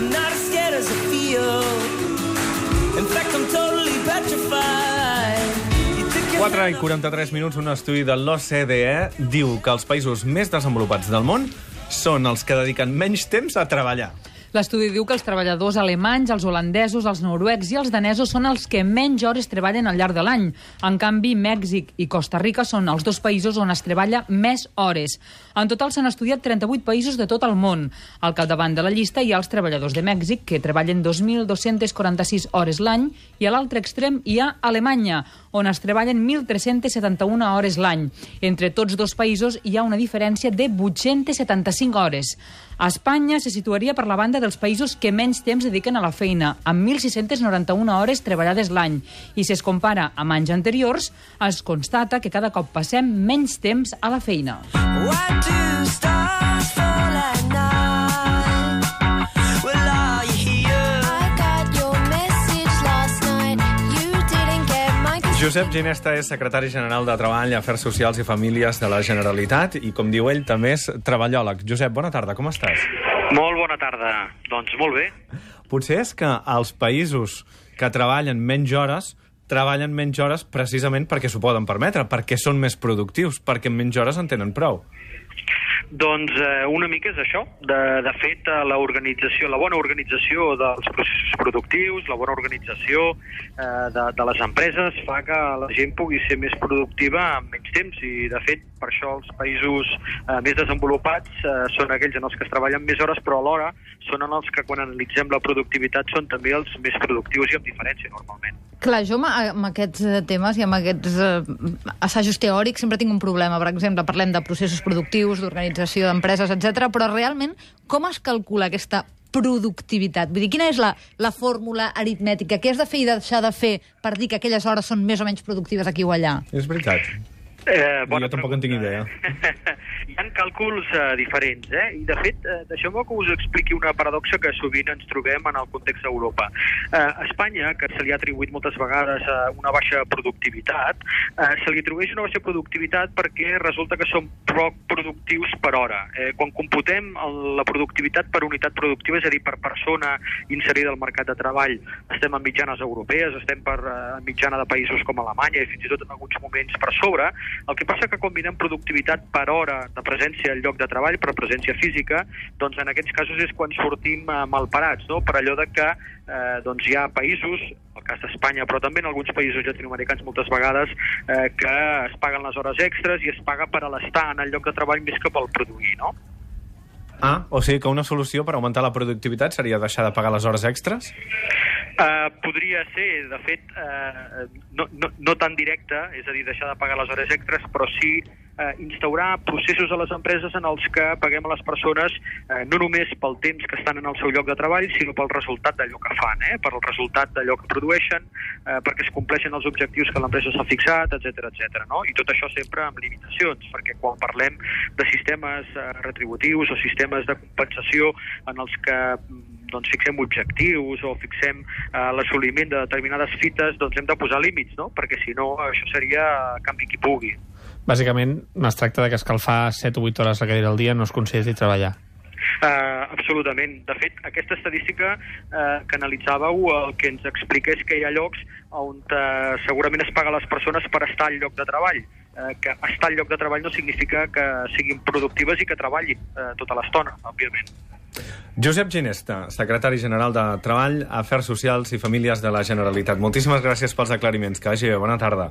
I'm not as scared as I feel. In fact, I'm totally petrified. You took your 4 i 43 minuts, un estudi de l'OCDE diu que els països més desenvolupats del món són els que dediquen menys temps a treballar. L'estudi diu que els treballadors alemanys, els holandesos, els noruecs i els danesos són els que menys hores treballen al llarg de l'any. En canvi, Mèxic i Costa Rica són els dos països on es treballa més hores. En total s'han estudiat 38 països de tot el món. Al capdavant de la llista hi ha els treballadors de Mèxic, que treballen 2.246 hores l'any, i a l'altre extrem hi ha Alemanya, on es treballen 1.371 hores l'any. Entre tots dos països hi ha una diferència de 875 hores. Espanya se situaria per la banda dels països que menys temps dediquen a la feina, amb 1.691 hores treballades l'any. I si es compara amb anys anteriors, es constata que cada cop passem menys temps a la feina. Why do Josep Ginesta és secretari general de Treball, Afers Socials i Famílies de la Generalitat i, com diu ell, també és treballòleg. Josep, bona tarda, com estàs? Molt bona tarda. Doncs molt bé. Potser és que els països que treballen menys hores treballen menys hores precisament perquè s'ho poden permetre, perquè són més productius, perquè en menys hores en tenen prou. Doncs eh, una mica és això. De, de fet, eh, la organització, la bona organització dels processos productius, la bona organització eh, de, de les empreses fa que la gent pugui ser més productiva en menys temps i, de fet, per això els països eh, més desenvolupats eh, són aquells en els que es treballen més hores, però alhora són en els que, quan analitzem la productivitat, són també els més productius i amb diferència, normalment. Clar, jo amb, aquests eh, temes i amb aquests eh, assajos teòrics sempre tinc un problema. Per exemple, parlem de processos productius, d'organització d'empreses, etc. però realment com es calcula aquesta productivitat? Vull dir, quina és la, la fórmula aritmètica? Què has de fer i deixar de fer per dir que aquelles hores són més o menys productives aquí o allà? És veritat. Eh, Jo tampoc en tinc idea. Hi ha càlculs eh, diferents, eh? I, de fet, eh, deixeu-me que us expliqui una paradoxa que sovint ens trobem en el context d'Europa. Eh, a Espanya, que se li ha atribuït moltes vegades eh, una baixa productivitat, eh, se li atribueix una baixa productivitat perquè resulta que som poc productius per hora. Eh, quan computem la productivitat per unitat productiva, és a dir, per persona inserida al mercat de treball, estem en mitjanes europees, estem per eh, mitjana de països com Alemanya i fins i tot en alguns moments per sobre, el que passa que combinem productivitat per hora de presència al lloc de treball, per presència física, doncs en aquests casos és quan sortim eh, malparats, no? per allò de que eh, doncs hi ha països, el cas d'Espanya, però també en alguns països llatinoamericans moltes vegades, eh, que es paguen les hores extres i es paga per a l'estar en el lloc de treball més que pel produir, no? Ah, o sigui que una solució per augmentar la productivitat seria deixar de pagar les hores extres? Uh, podria ser, de fet, uh, no, no, no tan directe, és a dir, deixar de pagar les hores extres, però sí uh, instaurar processos a les empreses en els que paguem a les persones uh, no només pel temps que estan en el seu lloc de treball, sinó pel resultat d'allò que fan, eh? per el resultat d'allò que produeixen, uh, perquè es compleixen els objectius que l'empresa s'ha fixat, etc etc. no? I tot això sempre amb limitacions, perquè quan parlem de sistemes uh, retributius o sistemes de compensació en els que doncs, fixem objectius o fixem eh, l'assoliment de determinades fites, doncs hem de posar límits, no? Perquè si no, això seria canvi qui pugui. Bàsicament, es tracta de que escalfar 7 o 8 hores la cadira al dia no es consideri treballar. Uh, absolutament. De fet, aquesta estadística uh, que analitzàveu el que ens explica és que hi ha llocs on uh, segurament es paga a les persones per estar al lloc de treball. Uh, que estar al lloc de treball no significa que siguin productives i que treballin uh, tota l'estona, òbviament. Josep Ginesta, secretari general de Treball, Afers Socials i Famílies de la Generalitat. Moltíssimes gràcies pels aclariments. Que vagi bé. Bona tarda.